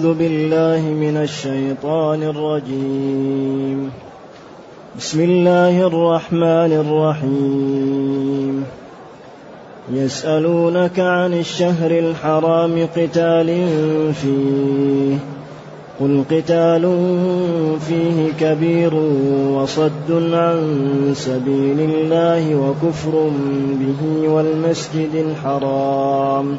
أعوذ بالله من الشيطان الرجيم. بسم الله الرحمن الرحيم. يسألونك عن الشهر الحرام قتال فيه. قل قتال فيه كبير وصد عن سبيل الله وكفر به والمسجد الحرام.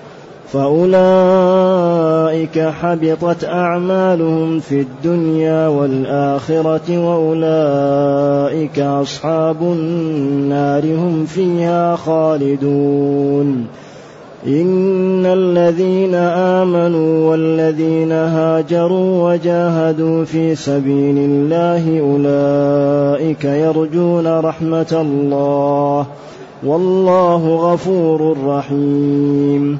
فأولئك حبطت أعمالهم في الدنيا والآخرة وأولئك أصحاب النار هم فيها خالدون إن الذين آمنوا والذين هاجروا وجاهدوا في سبيل الله أولئك يرجون رحمة الله والله غفور رحيم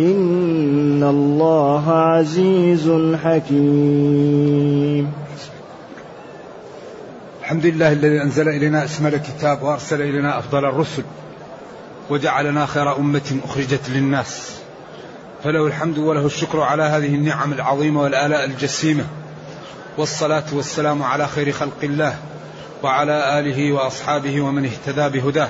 إن الله عزيز حكيم. الحمد لله الذي أنزل إلينا أشمل الكتاب وأرسل إلينا أفضل الرسل وجعلنا خير أمة أخرجت للناس. فله الحمد وله الشكر على هذه النعم العظيمة والآلاء الجسيمة. والصلاة والسلام على خير خلق الله وعلى آله وأصحابه ومن اهتدى بهداه.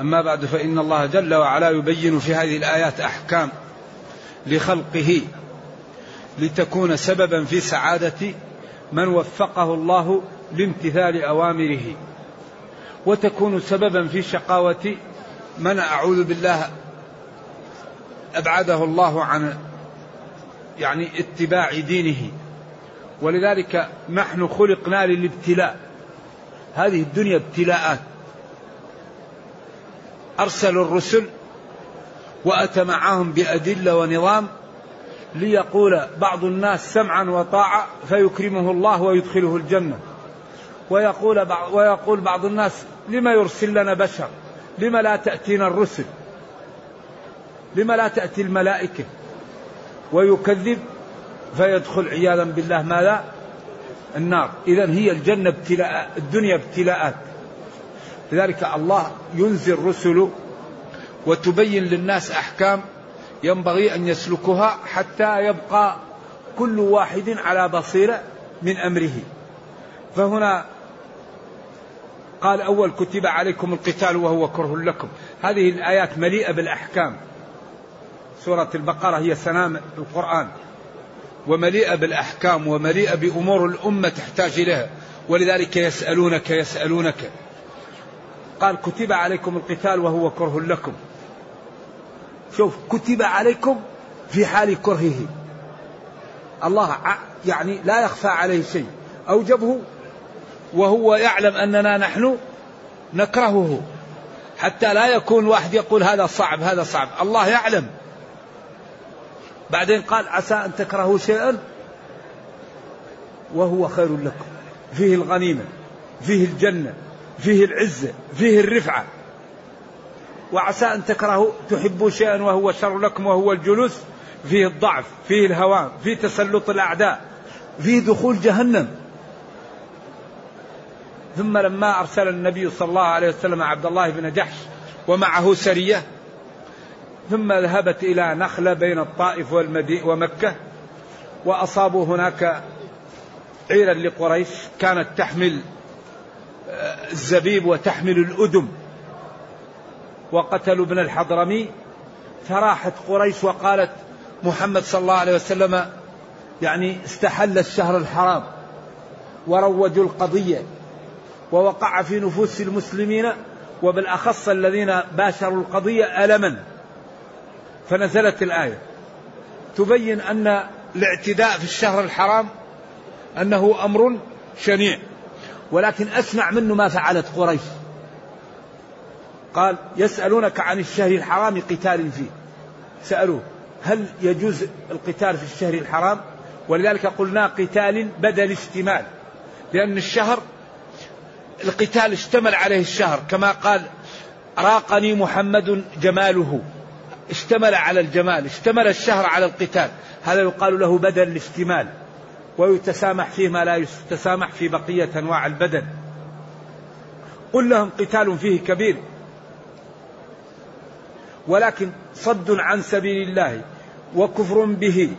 أما بعد فإن الله جل وعلا يبين في هذه الآيات أحكام لخلقه لتكون سببا في سعادة من وفقه الله لامتثال أوامره وتكون سببا في شقاوة من أعوذ بالله أبعده الله عن يعني اتباع دينه. ولذلك نحن خلقنا للابتلاء. هذه الدنيا ابتلاءات. أرسلوا الرسل وأتى معهم بأدلة ونظام ليقول بعض الناس سمعا وطاعة فيكرمه الله ويدخله الجنة. ويقول بعض ويقول بعض الناس لما يرسل لنا بشر؟ لما لا تأتينا الرسل؟ لما لا تأتي الملائكة؟ ويكذب فيدخل عياذا بالله ماذا؟ النار. إذا هي الجنة ابتلاء الدنيا ابتلاءات. لذلك الله ينزل رسله وتبين للناس أحكام ينبغي أن يسلكها حتى يبقى كل واحد على بصيرة من أمره. فهنا قال أول كتب عليكم القتال وهو كره لكم. هذه الآيات مليئة بالأحكام. سورة البقرة هي سنام القرآن. ومليئة بالأحكام ومليئة بأمور الأمة تحتاج إليها. ولذلك يسألونك يسألونك. قال كتب عليكم القتال وهو كره لكم. شوف كتب عليكم في حال كرهه. الله يعني لا يخفى عليه شيء. أوجبه وهو يعلم أننا نحن نكرهه. حتى لا يكون واحد يقول هذا صعب هذا صعب. الله يعلم. بعدين قال عسى أن تكرهوا شيئا وهو خير لكم. فيه الغنيمة فيه الجنة. فيه العزة فيه الرفعة. وعسى أن تكرهوا تحبوا شيئا وهو شر لكم وهو الجلوس فيه الضعف فيه الهوان فيه تسلط الأعداء فيه دخول جهنم. ثم لما أرسل النبي صلى الله عليه وسلم عبد الله بن جحش ومعه سرية ثم ذهبت إلى نخلة بين الطائف ومكة وأصابوا هناك عيرا لقريش كانت تحمل الزبيب وتحمل الأدم وقتلوا ابن الحضرمي فراحت قريش وقالت محمد صلى الله عليه وسلم يعني استحل الشهر الحرام وروجوا القضية ووقع في نفوس المسلمين وبالأخص الذين باشروا القضية ألما. فنزلت الآية. تبين أن الاعتداء في الشهر الحرام أنه أمر شنيع. ولكن أسمع منه ما فعلت قريش. قال يسألونك عن الشهر الحرام قتال فيه. سألوه هل يجوز القتال في الشهر الحرام؟ ولذلك قلنا قتال بدل اشتمال لأن الشهر القتال اشتمل عليه الشهر. كما قال راقني محمد جماله. اشتمل على الجمال اشتمل الشهر على القتال. هذا يقال له بدل الاشتمال ويتسامح فيه ما لا يتسامح في بقية أنواع البدن. قل لهم قتال فيه كبير. ولكن صد عن سبيل الله وكفر به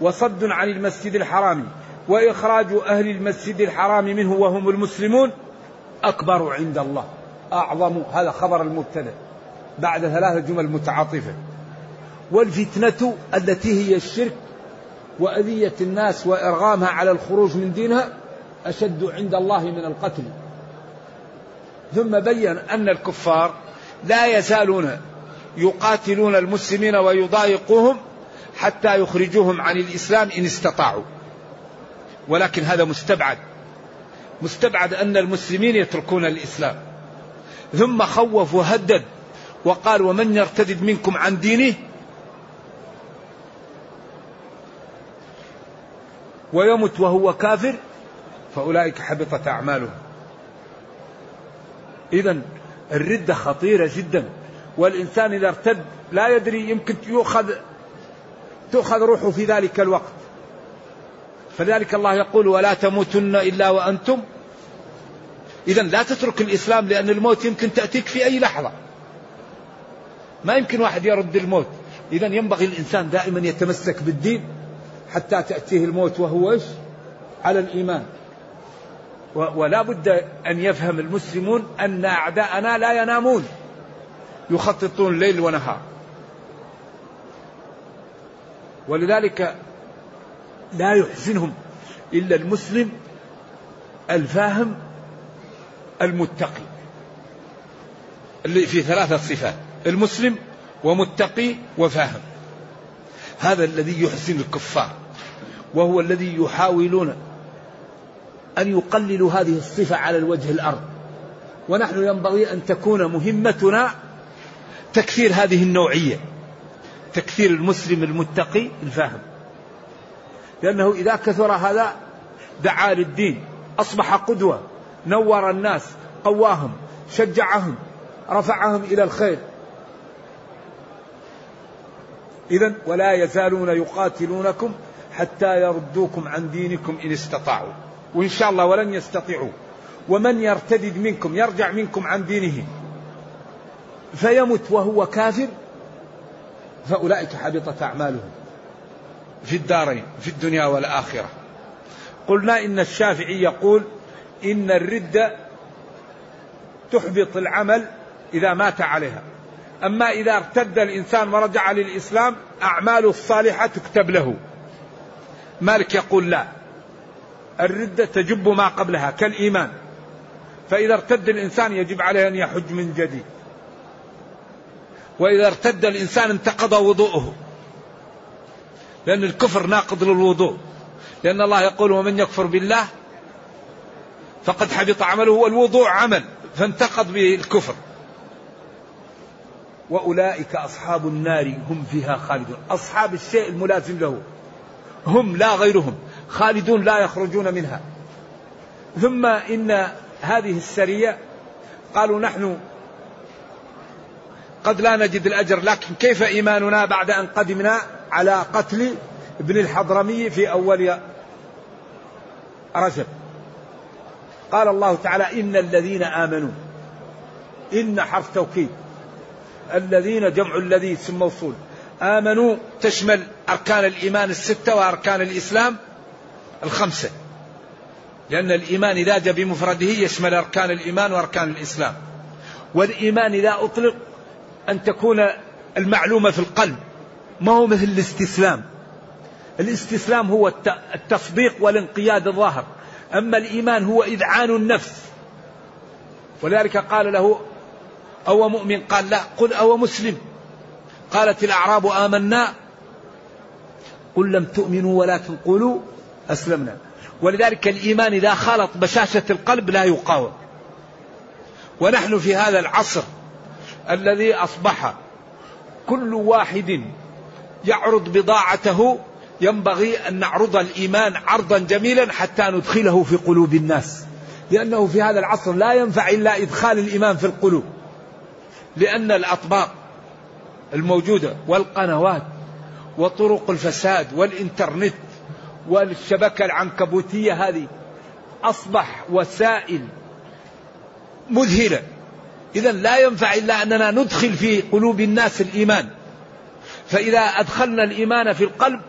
وصد عن المسجد الحرام وإخراج أهل المسجد الحرام منه وهم المسلمون أكبر عند الله أعظم. هذا خبر المبتدأ بعد ثلاثة جمل متعاطفة. والفتنة التي هي الشرك وأذية الناس وإرغامها على الخروج من دينها أشد عند الله من القتل. ثم بين أن الكفار لا يزالون يقاتلون المسلمين ويضايقوهم حتى يخرجوهم عن الإسلام إن استطاعوا. ولكن هذا مستبعد. مستبعد أن المسلمين يتركون الإسلام. ثم خوف وهدد وقال ومن يرتد منكم عن دينه؟ ويمت وهو كافر فأولئك حبطت أعمالهم. إذا الردة خطيرة جدا. والإنسان إذا ارتد لا يدري يمكن يؤخذ تؤخذ روحه في ذلك الوقت. فلذلك الله يقول ولا تموتن إلا وأنتم. إذا لا تترك الإسلام لأن الموت يمكن تأتيك في أي لحظة. ما يمكن واحد يرد الموت. إذا ينبغي الإنسان دائما يتمسك بالدين. حتى تأتيه الموت وهو إيش؟ على الإيمان. ولا بد أن يفهم المسلمون أن أعداءنا لا ينامون. يخططون ليل ونهار. ولذلك لا يحزنهم إلا المسلم الفاهم المتقي. اللي في ثلاثة صفات المسلم ومتقي وفاهم. هذا الذي يحزن الكفار وهو الذي يحاولون أن يقللوا هذه الصفة على الوجه الأرض. ونحن ينبغي أن تكون مهمتنا تكثير هذه النوعية تكثير المسلم المتقي الفاهم. لأنه إذا كثر هذا دعا للدين أصبح قدوة نور الناس قواهم شجعهم رفعهم إلى الخير. إذا ولا يزالون يقاتلونكم حتى يردوكم عن دينكم إن استطاعوا. وإن شاء الله ولن يستطيعوا. ومن يرتدد منكم يرجع منكم عن دينه. فيمت وهو كافر فأولئك حبطت أعمالهم في الدارين في الدنيا والآخرة. قلنا إن الشافعي يقول إن الردة تحبط العمل إذا مات عليها. أما إذا ارتد الإنسان ورجع للإسلام أعماله الصالحة تكتب له. مالك يقول لا. الردة تجب ما قبلها كالإيمان. فإذا ارتد الإنسان يجب عليه أن يحج من جديد. وإذا ارتد الإنسان انتقض وضوءه. لأن الكفر ناقض للوضوء. لأن الله يقول ومن يكفر بالله فقد حبط عمله والوضوء عمل. فانتقض به الكفر. وأولئك أصحاب النار هم فيها خالدون. أصحاب الشيء الملازم له. هم لا غيرهم. خالدون لا يخرجون منها. ثم إن هذه السرية قالوا نحن قد لا نجد الأجر لكن كيف إيماننا بعد أن قدمنا على قتل ابن الحضرمي في أول رجب؟ قال الله تعالى إن الذين آمنوا إن حرف توكيد الذين جمع الذي اسم موصول آمنوا تشمل أركان الإيمان الستة وأركان الإسلام الخمسة. لأن الإيمان إذا جاء بمفرده يشمل أركان الإيمان وأركان الإسلام. والإيمان إذا أطلق أن تكون المعلومة في القلب ما هو مثل الاستسلام. الاستسلام هو التصديق والانقياد الظاهر. أما الإيمان هو إذعان النفس. ولذلك قال له أو مؤمن؟ قال لا. قل أو مسلم. قالت الأعراب آمنا. قل لم تؤمنوا ولكن قولوا أسلمنا. ولذلك الإيمان إذا خالط بشاشة القلب لا يقاوم. ونحن في هذا العصر الذي أصبح كل واحد يعرض بضاعته. ينبغي أن نعرض الإيمان عرضا جميلا حتى ندخله في قلوب الناس. لأنه في هذا العصر لا ينفع إلا إدخال الإيمان في القلوب. لأن الأطباق الموجودة والقنوات وطرق الفساد والإنترنت والشبكة العنكبوتية هذه أصبح وسائل مذهلة. إذا لا ينفع إلا أننا ندخل في قلوب الناس الإيمان. فإذا أدخلنا الإيمان في القلب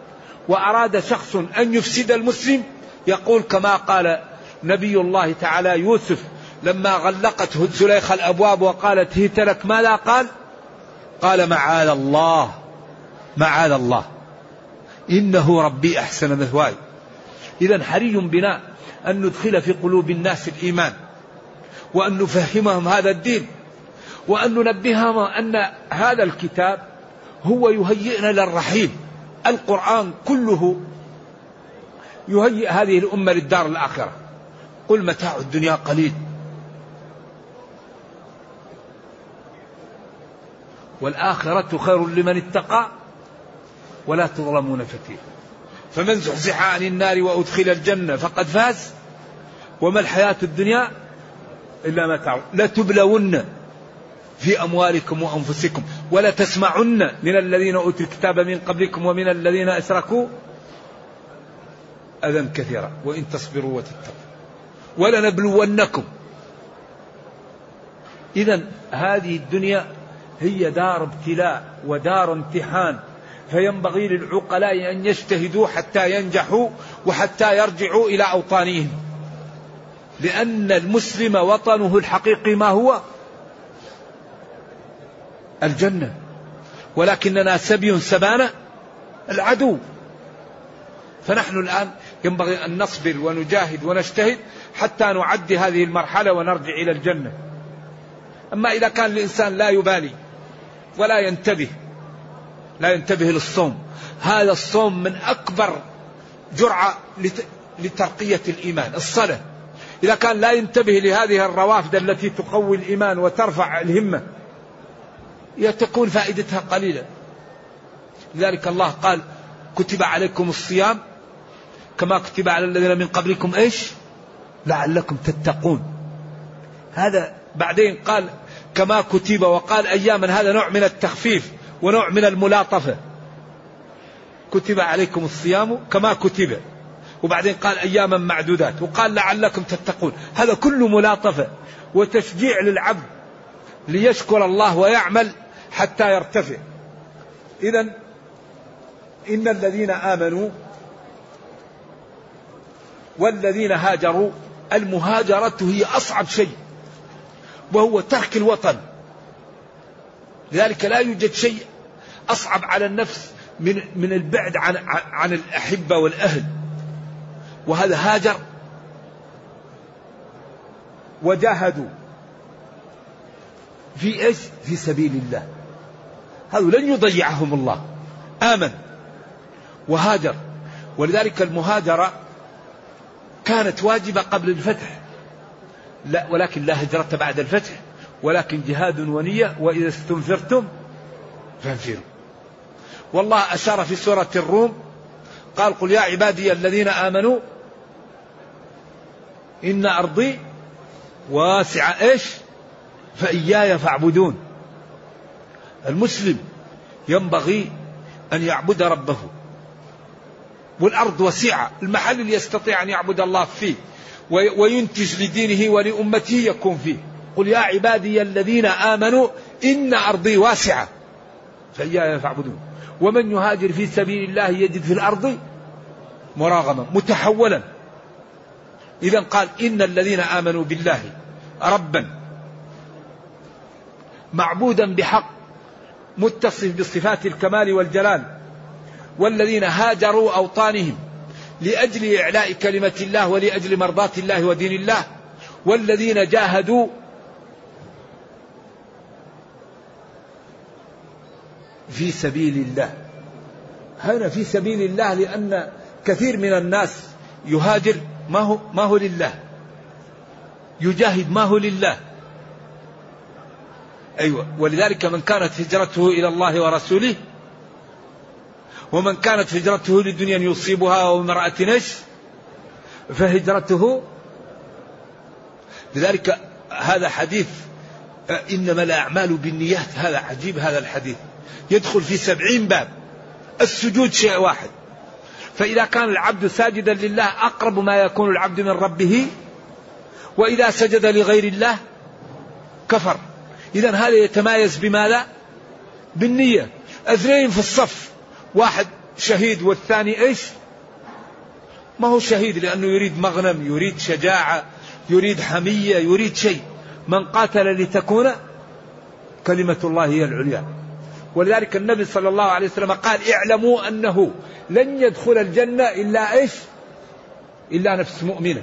وأراد شخص أن يفسد المسلم يقول كما قال نبي الله تعالى يوسف لما غلقته زليخة الأبواب وقالت هيت لك ماذا قال؟ قال معاذ الله معاذ الله. إنه ربي أحسن مثواي. إذا حري بنا أن ندخل في قلوب الناس الإيمان وأن نفهمهم هذا الدين وأن ننبههم أن هذا الكتاب هو يهيئنا للرحيل القرآن كله يهيئ هذه الأمة للدار الآخرة. قل متاع الدنيا قليل. والآخرة خير لمن اتقى ولا تظلمون فتيلا فمن زحزح عن النار وأدخل الجنة فقد فاز. وما الحياة الدنيا إلا متاع. لتبلون في أموالكم وأنفسكم ولا تسمعن من الذين أوتوا الكتاب من قبلكم ومن الذين أشركوا أذى كثيرا. وإن تصبروا وتتقوا ولنبلونكم. إذا هذه الدنيا هي دار ابتلاء ودار امتحان. فينبغي للعقلاء أن يجتهدوا حتى ينجحوا وحتى يرجعوا إلى أوطانهم. لأن المسلم وطنه الحقيقي ما هو؟ الجنة. ولكننا سبي سبانا العدو. فنحن الآن ينبغي أن نصبر ونجاهد ونجتهد حتى نعدي هذه المرحلة ونرجع إلى الجنة. أما إذا كان الإنسان لا يبالي ولا ينتبه لا ينتبه للصوم. هذا الصوم من أكبر جرعة لترقية الإيمان الصلاة. إذا كان لا ينتبه لهذه الروافد التي تقوي الإيمان وترفع الهمة تكون فائدتها قليلة. لذلك الله قال كتب عليكم الصيام كما كتب على الذين من قبلكم إيش؟ لعلكم تتقون. هذا بعدين قال كما كتب وقال أياما هذا نوع من التخفيف ونوع من الملاطفة. كتب عليكم الصيام كما كتب. وبعدين قال أياما معدودات. وقال لعلكم تتقون. هذا كله ملاطفة وتشجيع للعبد ليشكر الله ويعمل حتى يرتفع. إذا إن الذين آمنوا والذين هاجروا المهاجرة هي أصعب شيء. وهو ترك الوطن. لذلك لا يوجد شيء أصعب على النفس من من البعد عن عن الأحبة والأهل. وهذا هاجر. وجاهدوا. في إيش؟ في سبيل الله. هذا لن يضيعهم الله. آمن. وهاجر. ولذلك المهاجرة كانت واجبة قبل الفتح. لا ولكن لا هجرة بعد الفتح ولكن جهاد ونية وإذا استنفرتم فانفروا. والله أشار في سورة الروم قال قل يا عبادي الذين آمنوا إن أرضي واسعة إيش؟ فإياي فاعبدون. المسلم ينبغي أن يعبد ربه والأرض وسيعة المحل اللي يستطيع أن يعبد الله فيه. وينتج لدينه ولأمته يكون فيه. قل يا عبادي الذين آمنوا إن أرضي واسعة. فإياي فاعبدون. ومن يهاجر في سبيل الله يجد في الأرض مراغما متحولا. إذا قال إن الذين آمنوا بالله ربا معبودا بحق متصف بصفات الكمال والجلال والذين هاجروا أوطانهم لأجل إعلاء كلمة الله ولأجل مرضاة الله ودين الله. والذين جاهدوا في سبيل الله. هنا في سبيل الله لأن كثير من الناس يهاجر ما هو ما هو لله. يجاهد ما هو لله. أيوة. ولذلك من كانت هجرته إلى الله ورسوله ومن كانت هجرته لدنيا يصيبها أو امرأة نش فهجرته. لذلك هذا حديث إنما الأعمال بالنيات. هذا عجيب هذا الحديث. يدخل في سبعين باب. السجود شيء واحد. فإذا كان العبد ساجدا لله أقرب ما يكون العبد من ربه. وإذا سجد لغير الله كفر. إذا هذا يتمايز بماذا؟ بالنية. اثنين في الصف. واحد شهيد والثاني إيش؟ ما هو شهيد لأنه يريد مغنم يريد شجاعة يريد حمية يريد شيء. من قاتل لتكون كلمة الله هي العليا. ولذلك النبي صلى الله عليه وسلم قال اعلموا أنه لن يدخل الجنة إلا إيش؟ إلا نفس مؤمنة.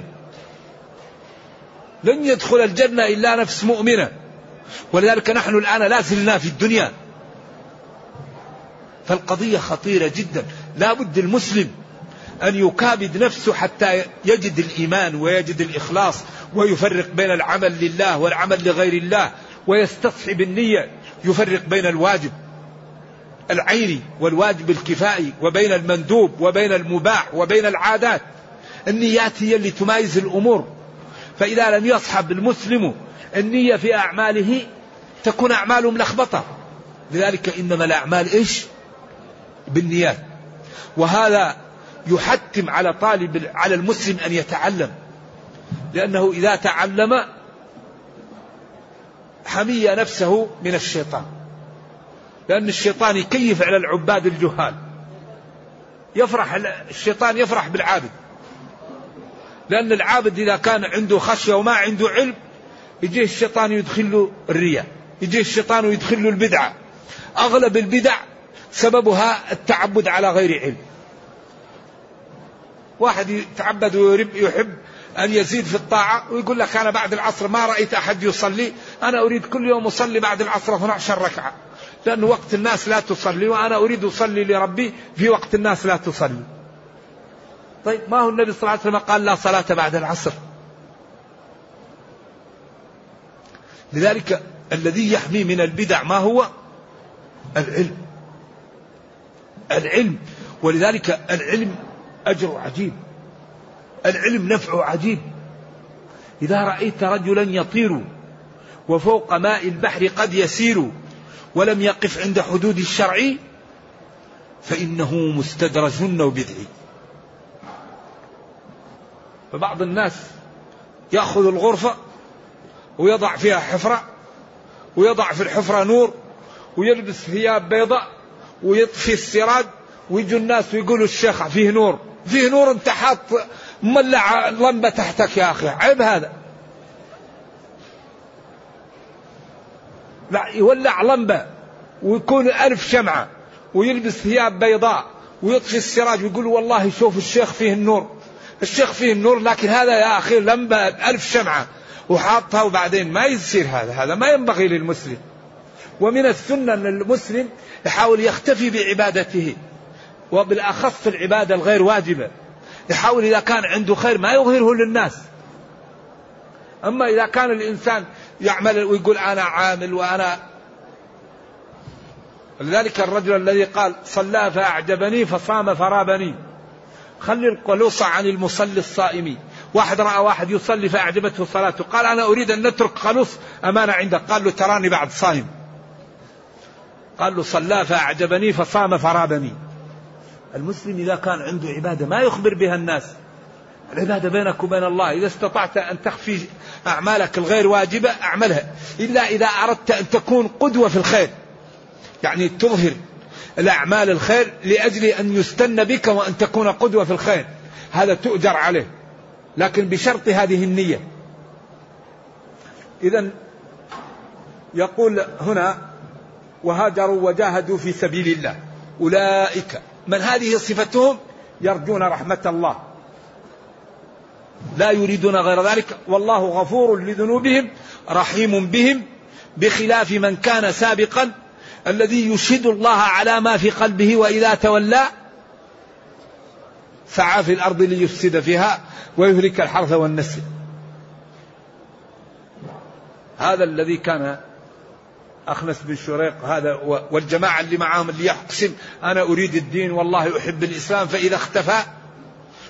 لن يدخل الجنة إلا نفس مؤمنة. ولذلك نحن الآن لا زلنا في الدنيا. فالقضية خطيرة جدا. لا بد المسلم أن يكابد نفسه حتى يجد الإيمان ويجد الإخلاص ويفرق بين العمل لله والعمل لغير الله ويستصحب النية. يفرق بين الواجب العيني والواجب الكفائي وبين المندوب وبين المباح وبين العادات. النيات هي اللي تمايز الأمور. فإذا لم يصحب المسلم النية في أعماله تكون أعماله ملخبطة. لذلك إنما الأعمال إيش؟ بالنيات. وهذا يحتم على طالب على المسلم أن يتعلم. لأنه إذا تعلم حمي نفسه من الشيطان. لأن الشيطان يكيف على العباد الجهال. يفرح الشيطان يفرح بالعابد. لأن العابد إذا كان عنده خشية وما عنده علم يجيه الشيطان يدخل له الرياء. يجيه الشيطان ويدخل له البدعة. أغلب البدع سببها التعبد على غير علم. واحد يتعبد ويحب أن يزيد في الطاعة ويقول لك أنا بعد العصر ما رأيت أحد يصلي أنا أريد كل يوم أصلي بعد العصر 12 ركعة. لأن وقت الناس لا تصلي وأنا أريد أصلي لربي في وقت الناس لا تصلي. طيب ما هو النبي صلى الله عليه وسلم قال لا صلاة بعد العصر؟ لذلك الذي يحمي من البدع ما هو؟ العلم. العلم ولذلك العلم أجر عجيب العلم نفعه عجيب. إذا رأيت رجلا يطير وفوق ماء البحر قد يسير ولم يقف عند حدود الشرع فإنه مستدرج وبدعي فبعض الناس يأخذ الغرفة ويضع فيها حفرة ويضع في الحفرة نور ويلبس ثياب بيضاء ويطفي السراج ويجوا الناس ويقولوا الشيخ فيه نور فيه نور انت حاط مولع لمبة تحتك يا أخي عيب هذا. لا يولع لمبة ويكون ألف شمعة ويلبس ثياب بيضاء ويطفي السراج ويقول والله شوف الشيخ فيه النور الشيخ فيه النور لكن هذا يا أخي لمبة ألف شمعة وحاطها وبعدين ما يصير هذا هذا ما ينبغي للمسلم. ومن السنة أن المسلم يحاول يختفي بعبادته وبالأخص العبادة الغير واجبة يحاول إذا كان عنده خير ما يظهره للناس. أما إذا كان الإنسان يعمل ويقول أنا عامل وأنا لذلك الرجل الذي قال صلى فأعجبني فصام فرابني. خلي القلوص عن المصلي الصائم. واحد رأى واحد يصلي فأعجبته صلاته قال أنا أريد أن نترك خلوص أمانة عندك. قال له تراني بعد صائم. قال له صلى فأعجبني فصام فرابني المسلم إذا كان عنده عبادة ما يخبر بها الناس. العبادة بينك وبين الله إذا استطعت أن تخفي أعمالك الغير واجبة أعملها. إلا إذا أردت أن تكون قدوة في الخير. يعني تظهر الأعمال الخير لأجل أن يستن بك وأن تكون قدوة في الخير. هذا تؤجر عليه. لكن بشرط هذه النية. إذا يقول هنا وهاجروا وجاهدوا في سبيل الله. أولئك. من هذه صفتهم؟ يرجون رحمة الله. لا يريدون غير ذلك. والله غفور لذنوبهم رحيم بهم بخلاف من كان سابقا الذي يشهد الله على ما في قلبه وإذا تولى سعى في الأرض ليفسد فيها ويهلك الحرث والنسل. هذا الذي كان أخنس بن شريق هذا والجماعة اللي معهم اللي يقسم أنا أريد الدين والله أحب الإسلام فإذا اختفى.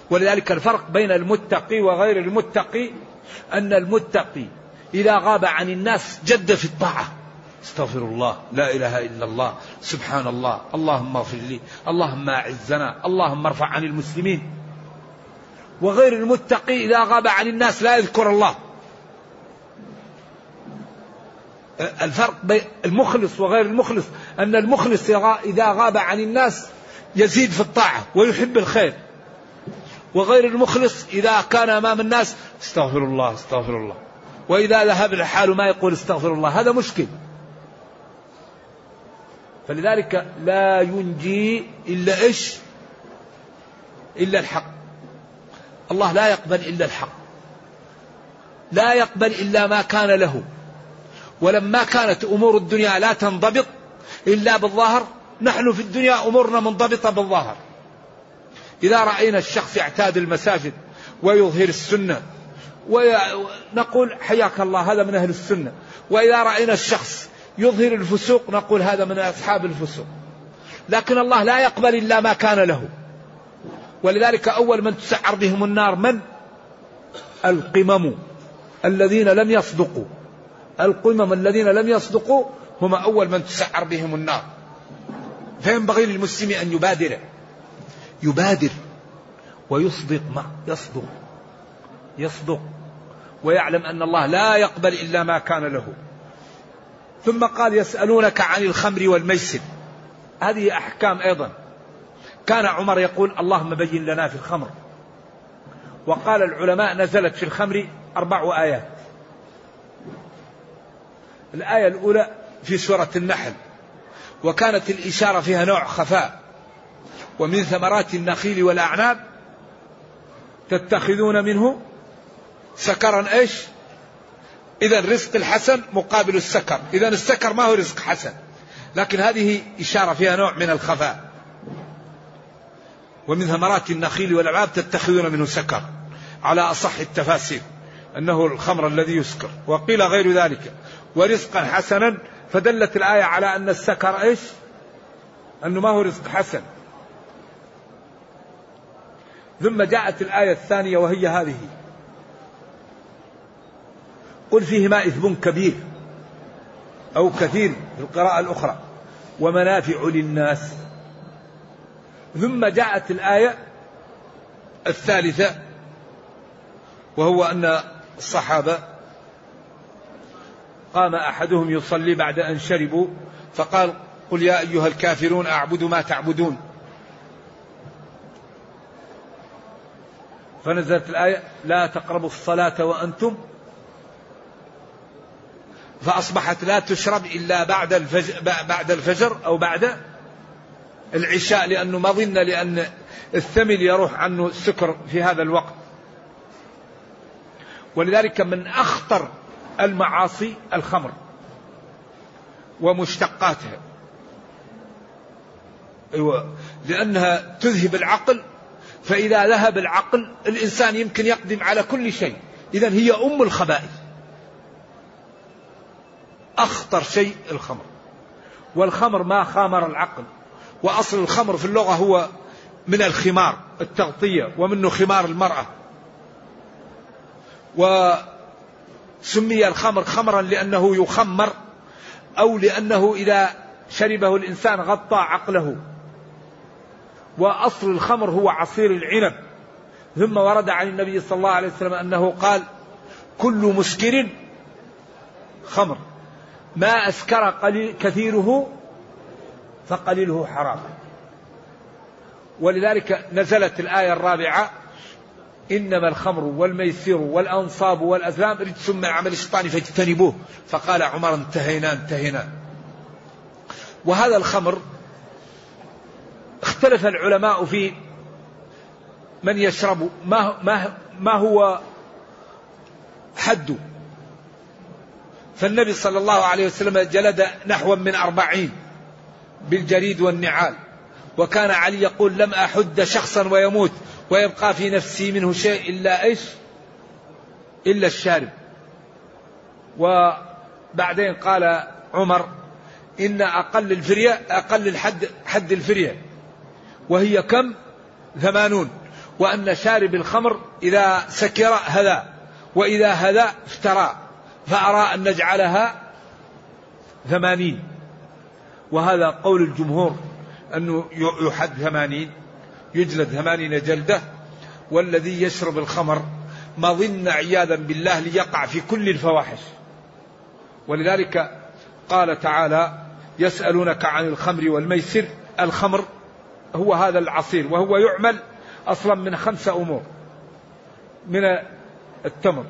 ولذلك الفرق بين المتقي وغير المتقي أن المتقي إذا غاب عن الناس جد في الطاعة. استغفر الله لا إله إلا الله سبحان الله اللهم اغفر لي اللهم أعزنا اللهم ارفع عن المسلمين. وغير المتقي إذا غاب عن الناس لا يذكر الله. الفرق بين المخلص وغير المخلص أن المخلص إذا غاب عن الناس يزيد في الطاعة ويحب الخير. وغير المخلص إذا كان أمام الناس استغفر الله استغفر الله. وإذا ذهب الحال ما يقول استغفر الله هذا مشكل. فلذلك لا ينجي إلا إيش؟ إلا الحق. الله لا يقبل إلا الحق. لا يقبل إلا ما كان له. ولما كانت أمور الدنيا لا تنضبط إلا بالظاهر نحن في الدنيا أمورنا منضبطة بالظاهر. إذا رأينا الشخص يعتاد المساجد ويظهر السنة ونقول حياك الله هذا من أهل السنة. وإذا رأينا الشخص يظهر الفسوق نقول هذا من أصحاب الفسوق. لكن الله لا يقبل إلا ما كان له. ولذلك أول من تسعر بهم النار من؟ القمم الذين لم يصدقوا. القمم الذين لم يصدقوا هم أول من تسعر بهم النار. فينبغي للمسلم أن يبادر. يبادر ويصدق ما يصدق. يصدق. ويعلم أن الله لا يقبل إلا ما كان له. ثم قال يسألونك عن الخمر والميسر. هذه أحكام أيضا. كان عمر يقول اللهم بين لنا في الخمر. وقال العلماء نزلت في الخمر أربع آيات. الآية الأولى في سورة النحل. وكانت الإشارة فيها نوع خفاء. ومن ثمرات النخيل والأعناب تتخذون منه سكرا إيش؟ إذا الرزق الحسن مقابل السكر، إذا السكر ما هو رزق حسن، لكن هذه إشارة فيها نوع من الخفاء. ومن ثمرات النخيل والأعناب تتخذون منه سكر، على أصح التفاسير، أنه الخمر الذي يسكر، وقيل غير ذلك، ورزقا حسنا فدلت الآية على أن السكر إيش؟ أنه ما هو رزق حسن. ثم جاءت الآية الثانية وهي هذه. قل فيهما إثم كبير أو كثير في القراءة الأخرى. ومنافع للناس. ثم جاءت الآية الثالثة وهو أن الصحابة قام أحدهم يصلي بعد أن شربوا فقال قل يا أيها الكافرون أعبد ما تعبدون. فنزلت الآية لا تقربوا الصلاة وأنتم. فأصبحت لا تشرب إلا بعد الفجر بعد الفجر أو بعد العشاء لأنه ما ظن لأن الثمل يروح عنه السكر في هذا الوقت. ولذلك من أخطر المعاصي الخمر ومشتقاتها. أيوة. لأنها تذهب العقل فإذا ذهب العقل الإنسان يمكن يقدم على كل شيء. إذا هي أم الخبائث. أخطر شيء الخمر. والخمر ما خامر العقل. وأصل الخمر في اللغة هو من الخمار التغطية ومنه خمار المرأة. و سمي الخمر خمرا لأنه يخمر أو لأنه إذا شربه الإنسان غطى عقله. وأصل الخمر هو عصير العنب. ثم ورد عن النبي صلى الله عليه وسلم أنه قال كل مسكر خمر ما أسكر قليل كثيره فقليله حرام. ولذلك نزلت الآية الرابعة إنما الخمر والميسر والأنصاب والأزلام رجس من عمل الشيطان فاجتنبوه. فقال عمر انتهينا انتهينا. وهذا الخمر اختلف العلماء في من يشرب ما, ما, ما هو حده. فالنبي صلى الله عليه وسلم جلد نحو من أربعين بالجريد والنعال. وكان علي يقول لم أحد شخصا ويموت. ويبقى في نفسي منه شيء إلا إيش؟ إلا الشارب. وبعدين قال عمر إن أقل الفرية أقل الحد حد الفرية وهي كم؟ ثمانون. وأن شارب الخمر إذا سكر هذا وإذا هذا افترى فأرى أن نجعلها ثمانين. وهذا قول الجمهور أنه يحد ثمانين. يجلد ثمانين جلدة والذي يشرب الخمر مظن عياذا بالله ليقع في كل الفواحش. ولذلك قال تعالى يسألونك عن الخمر والميسر الخمر هو هذا العصير وهو يعمل أصلا من خمسة أمور من التمر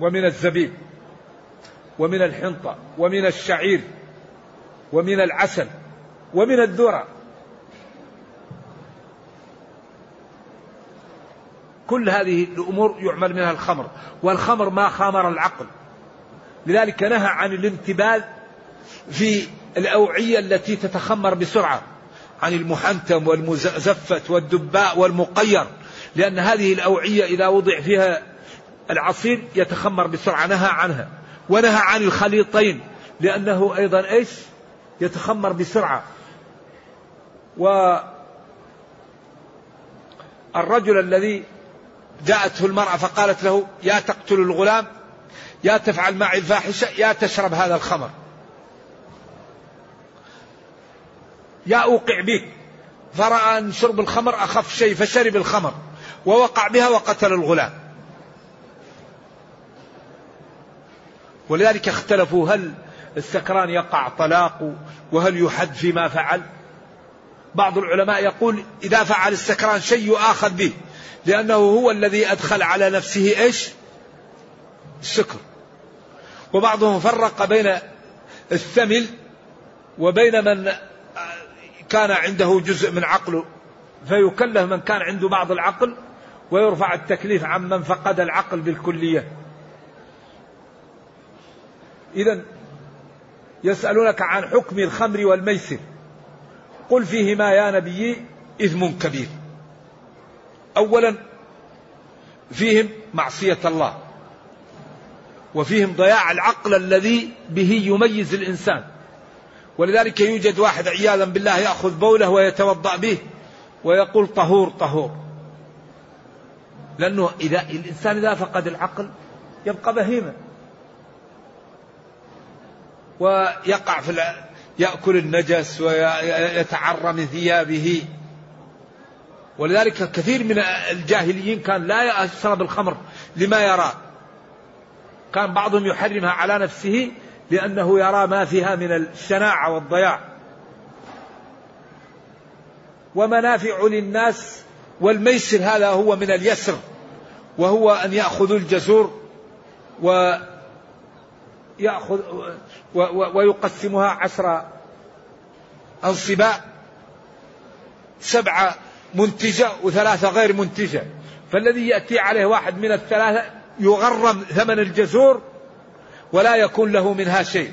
ومن الزبيب ومن الحنطة ومن الشعير ومن العسل ومن الذرة. كل هذه الأمور يعمل منها الخمر والخمر ما خامر العقل. لذلك نهى عن الانتباذ في الأوعية التي تتخمر بسرعة عن المحنتم والمزفت والدباء والمقير لأن هذه الأوعية إذا وضع فيها العصير يتخمر بسرعة نهى عنها. ونهى عن الخليطين لأنه أيضا إيش؟ يتخمر بسرعة. و الرجل الذي جاءته المرأة فقالت له يا تقتل الغلام يا تفعل معي الفاحشة يا تشرب هذا الخمر. يا أوقع بك. فرأى أن شرب الخمر أخف شيء فشرب الخمر ووقع بها وقتل الغلام. ولذلك اختلفوا هل السكران يقع طلاق وهل يحد فيما فعل؟ بعض العلماء يقول إذا فعل السكران شيء يؤاخذ به. لأنه هو الذي أدخل على نفسه إيش؟ السكر وبعضهم فرق بين الثمل وبين من كان عنده جزء من عقله فيكلف من كان عنده بعض العقل ويرفع التكليف عن من فقد العقل بالكلية. إذا يسألونك عن حكم الخمر والميسر. قل فيهما يا نبي إثم كبير. أولا فيهم معصية الله وفيهم ضياع العقل الذي به يميز الإنسان. ولذلك يوجد واحد عياذا بالله يأخذ بوله ويتوضأ به ويقول طهور طهور. لأنه إذا الإنسان إذا فقد العقل يبقى بهيما ويقع في يأكل النجس ويتعرى من ثيابه. ولذلك كثير من الجاهليين كان لا يشرب الخمر لما يرى. كان بعضهم يحرمها على نفسه لأنه يرى ما فيها من الشناعة والضياع. ومنافع للناس والميسر هذا هو من اليسر وهو أن يأخذوا الجزور ويأخذ ويقسمها عشر أنصباء سبعة منتجة وثلاثة غير منتجة. فالذي يأتي عليه واحد من الثلاثة يغرم ثمن الجزور ولا يكون له منها شيء.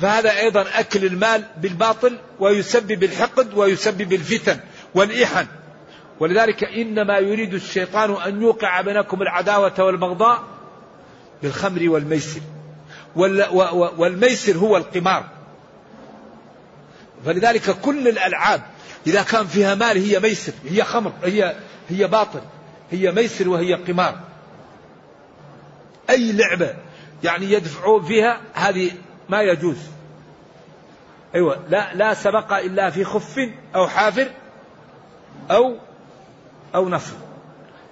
فهذا أيضا أكل المال بالباطل ويسبب الحقد ويسبب الفتن والإحن ولذلك إنما يريد الشيطان أن يوقع بينكم العداوة والبغضاء بالخمر والميسر. والميسر هو القمار. فلذلك كل الألعاب إذا كان فيها مال هي ميسر هي خمر هي هي باطل هي ميسر وهي قمار. أي لعبة يعني يدفعون فيها هذه ما يجوز. أيوة لا لا سبق إلا في خف أو حافر أو أو نصر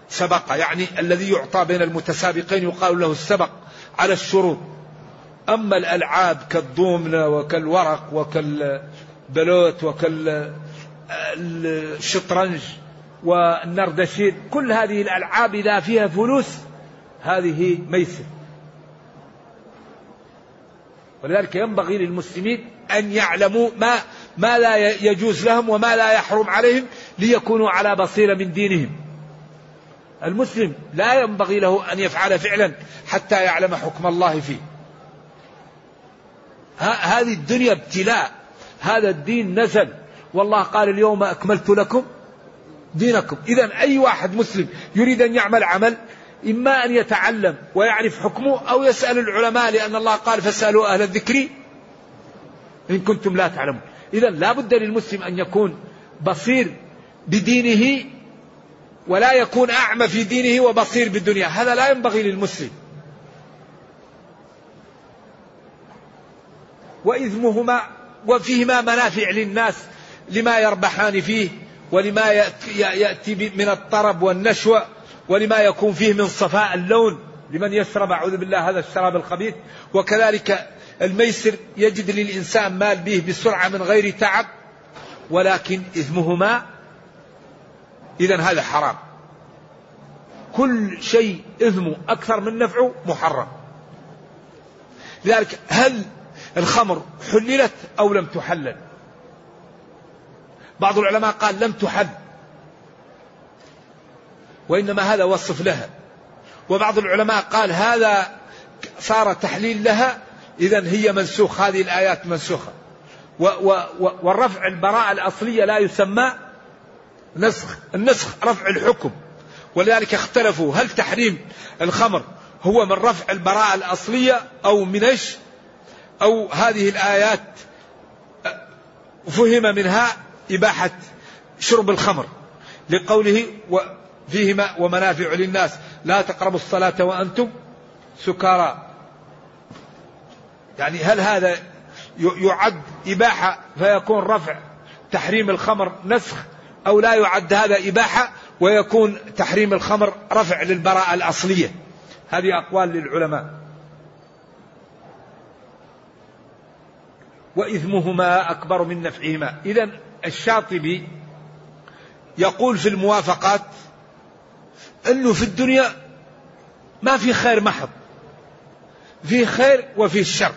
سبق يعني الذي يعطى بين المتسابقين يقال له السبق على الشروط. أما الألعاب كالضومنة وكالورق وكالبلوت وكالشطرنج والنردشير كل هذه الألعاب إذا فيها فلوس هذه ميسر ولذلك ينبغي للمسلمين أن يعلموا ما ما لا يجوز لهم وما لا يحرم عليهم ليكونوا على بصيرة من دينهم. المسلم لا ينبغي له أن يفعل فعلا حتى يعلم حكم الله فيه. هذه الدنيا ابتلاء. هذا الدين نزل. والله قال اليوم أكملت لكم دينكم. إذا أي واحد مسلم يريد أن يعمل عمل إما أن يتعلم ويعرف حكمه أو يسأل العلماء لأن الله قال فاسألوا أهل الذكر إن كنتم لا تعلمون. إذا لا بد للمسلم أن يكون بصير بدينه ولا يكون أعمى في دينه وبصير بالدنيا. هذا لا ينبغي للمسلم. وإثمهما وفيهما منافع للناس. لما يربحان فيه ولما يأتي من الطرب والنشوة ولما يكون فيه من صفاء اللون. لمن يشرب أعوذ بالله هذا الشراب الخبيث. وكذلك الميسر يجد للإنسان مال به بسرعة من غير تعب ولكن إثمهما إذا هذا حرام. كل شيء إثمه أكثر من نفعه محرم. لذلك هل الخمر حللت أو لم تحلل؟ بعض العلماء قال لم تحل وإنما هذا وصف لها. وبعض العلماء قال هذا صار تحليل لها إذا هي منسوخ هذه الآيات منسوخة. و و والرفع البراءة الأصلية لا يسمى نسخ النسخ رفع الحكم. ولذلك اختلفوا هل تحريم الخمر هو من رفع البراءة الأصلية أو من إيش؟ أو هذه الآيات فهم منها إباحة شرب الخمر لقوله فيهما ومنافع للناس. لا تقربوا الصلاة وأنتم سكارى. يعني هل هذا يعد إباحة فيكون رفع تحريم الخمر نسخ أو لا يعد هذا إباحة ويكون تحريم الخمر رفع للبراءة الأصلية؟ هذه أقوال للعلماء. وإثمهما أكبر من نفعهما. إذا الشاطبي يقول في الموافقات أنه في الدنيا ما في خير محض في خير وفي الشر.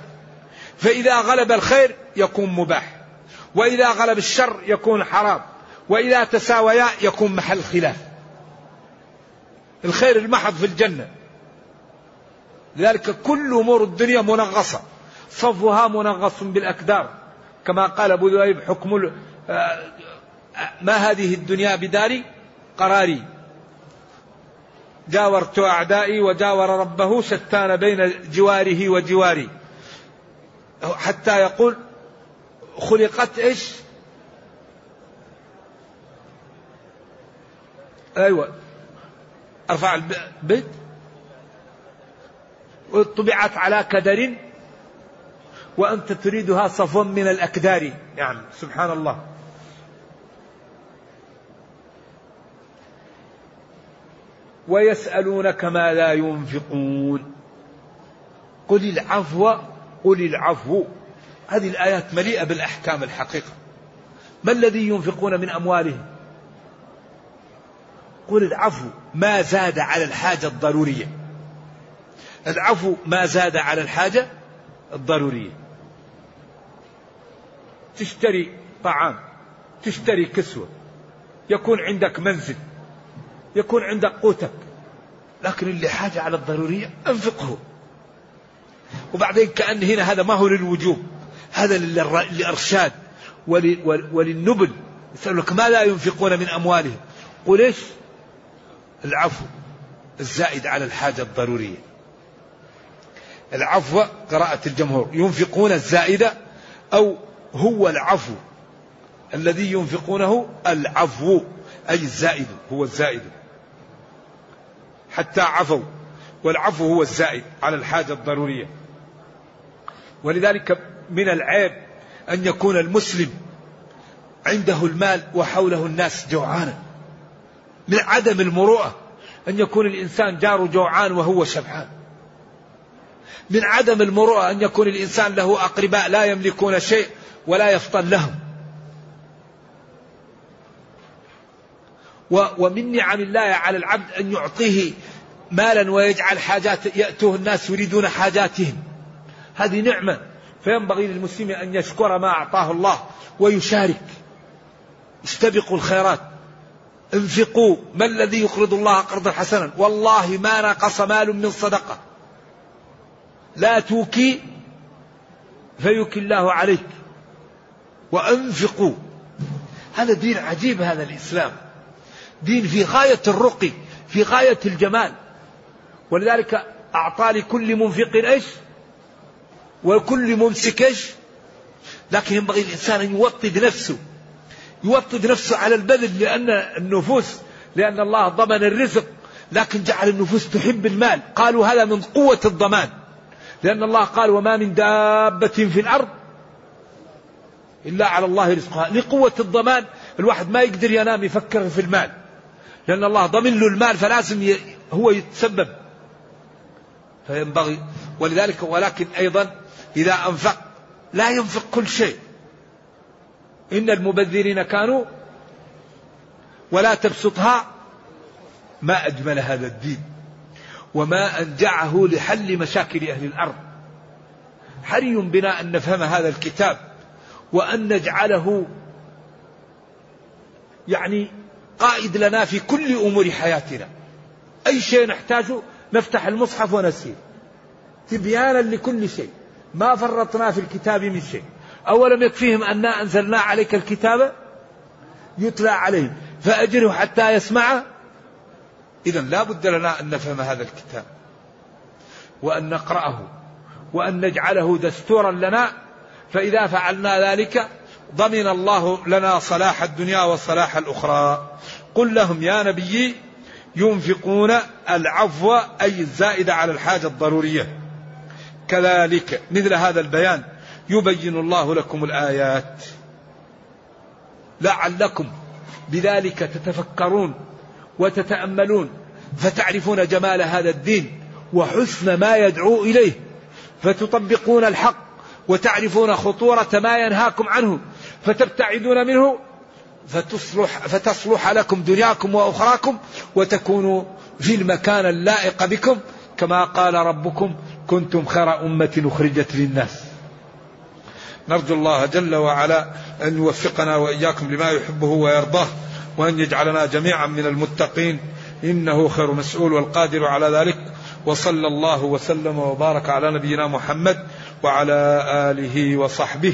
فإذا غلب الخير يكون مباح وإذا غلب الشر يكون حرام وإذا تساويا يكون محل خلاف. الخير المحض في الجنة. لذلك كل أمور الدنيا منغصة صفها منغص بالأكدار كما قال أبو ذؤيب حكم ما هذه الدنيا بدار قراري؟ جاورت أعدائي وجاور ربه شتان بين جواره وجواري. حتى يقول خلقت إيش؟ أيوه. أرفع البيت طبعت على كدر وأنت تريدها صفوا من الأكدار. يعني سبحان الله. ويسألونك ما لا ينفقون. قل العفو قل العفو. هذه الآيات مليئة بالأحكام الحقيقة. ما الذي ينفقون من أموالهم؟ قل العفو ما زاد على الحاجة الضرورية. العفو ما زاد على الحاجة الضرورية. تشتري طعام تشتري كسوة. يكون عندك منزل. يكون عندك قوتك. لكن اللي حاجة على الضرورية أنفقه. وبعدين كأن هنا هذا ما هو للوجوب. هذا للإرشاد. وللنبل. يسألك ما لا ينفقون من أموالهم. قل إيش؟ العفو الزائد على الحاجة الضرورية. العفو قراءة الجمهور. ينفقون الزائدة أو هو العفو. الذي ينفقونه العفو. أي الزائد. هو الزائد. حتى عفوا والعفو هو الزائد على الحاجة الضرورية. ولذلك من العيب أن يكون المسلم عنده المال وحوله الناس جوعانا. من عدم المروءة أن يكون الإنسان جاره جوعان وهو شبعان. من عدم المروءة أن يكون الإنسان له أقرباء لا يملكون شيء ولا يفطن لهم. ومن نعم الله على العبد أن يعطيه مالا ويجعل حاجات يأتوه الناس يريدون حاجاتهم. هذه نعمة. فينبغي للمسلم أن يشكر ما أعطاه الله ويشارك. استبقوا الخيرات. انفقوا. ما الذي يقرض الله قرضا حسنا؟ والله ما نقص مال من صدقة. لا توكي فيكي الله عليك. وأنفقوا. هذا دين عجيب هذا الإسلام. دين في غاية الرقي في غاية الجمال. ولذلك أعطى لكل منفق إيش؟ وكل ممسك إيش؟ لكن ينبغي الإنسان أن يوطد نفسه يوطد نفسه على البذل لأن النفوس لأن الله ضمن الرزق. لكن جعل النفوس تحب المال. قالوا هذا من قوة الضمان. لأن الله قال وما من دابة في الأرض إلا على الله رزقها. لقوة الضمان الواحد ما يقدر ينام يفكر في المال. لأن الله ضمن له المال فلازم هو يتسبب. فينبغي. ولذلك ولكن أيضا إذا أنفق لا ينفق كل شيء. إن المبذرين كانوا ولا تبسطها ما أجمل هذا الدين. وما أنجعه لحل مشاكل أهل الأرض. حري بنا أن نفهم هذا الكتاب وأن نجعله يعني قائد لنا في كل أمور حياتنا. أي شيء نحتاجه نفتح المصحف ونسير. تبيانا لكل شيء. ما فرطنا في الكتاب من شيء. أولم يكفيهم أنا أنزلنا عليك الكتاب؟ يتلى عليهم. فأجره حتى يسمع. إذا لا بد لنا أن نفهم هذا الكتاب. وأن نقرأه. وأن نجعله دستورا لنا. فإذا فعلنا ذلك ضمن الله لنا صلاح الدنيا وصلاح الأخرى. قل لهم يا نبي ينفقون العفو أي الزائدة على الحاجة الضرورية. كذلك مثل هذا البيان يبين الله لكم الآيات. لعلكم بذلك تتفكرون وتتأملون فتعرفون جمال هذا الدين وحسن ما يدعو إليه فتطبقون الحق وتعرفون خطورة ما ينهاكم عنه فتبتعدون منه فتصلح, فتصلح لكم دنياكم وأخراكم وتكونوا في المكان اللائق بكم كما قال ربكم كنتم خير أمة أخرجت للناس. نرجو الله جل وعلا أن يوفقنا وإياكم لما يحبه ويرضاه وأن يجعلنا جميعا من المتقين. إنه خير مسؤول والقادر على ذلك. وصلى الله وسلم وبارك على نبينا محمد وعلى آله وصحبه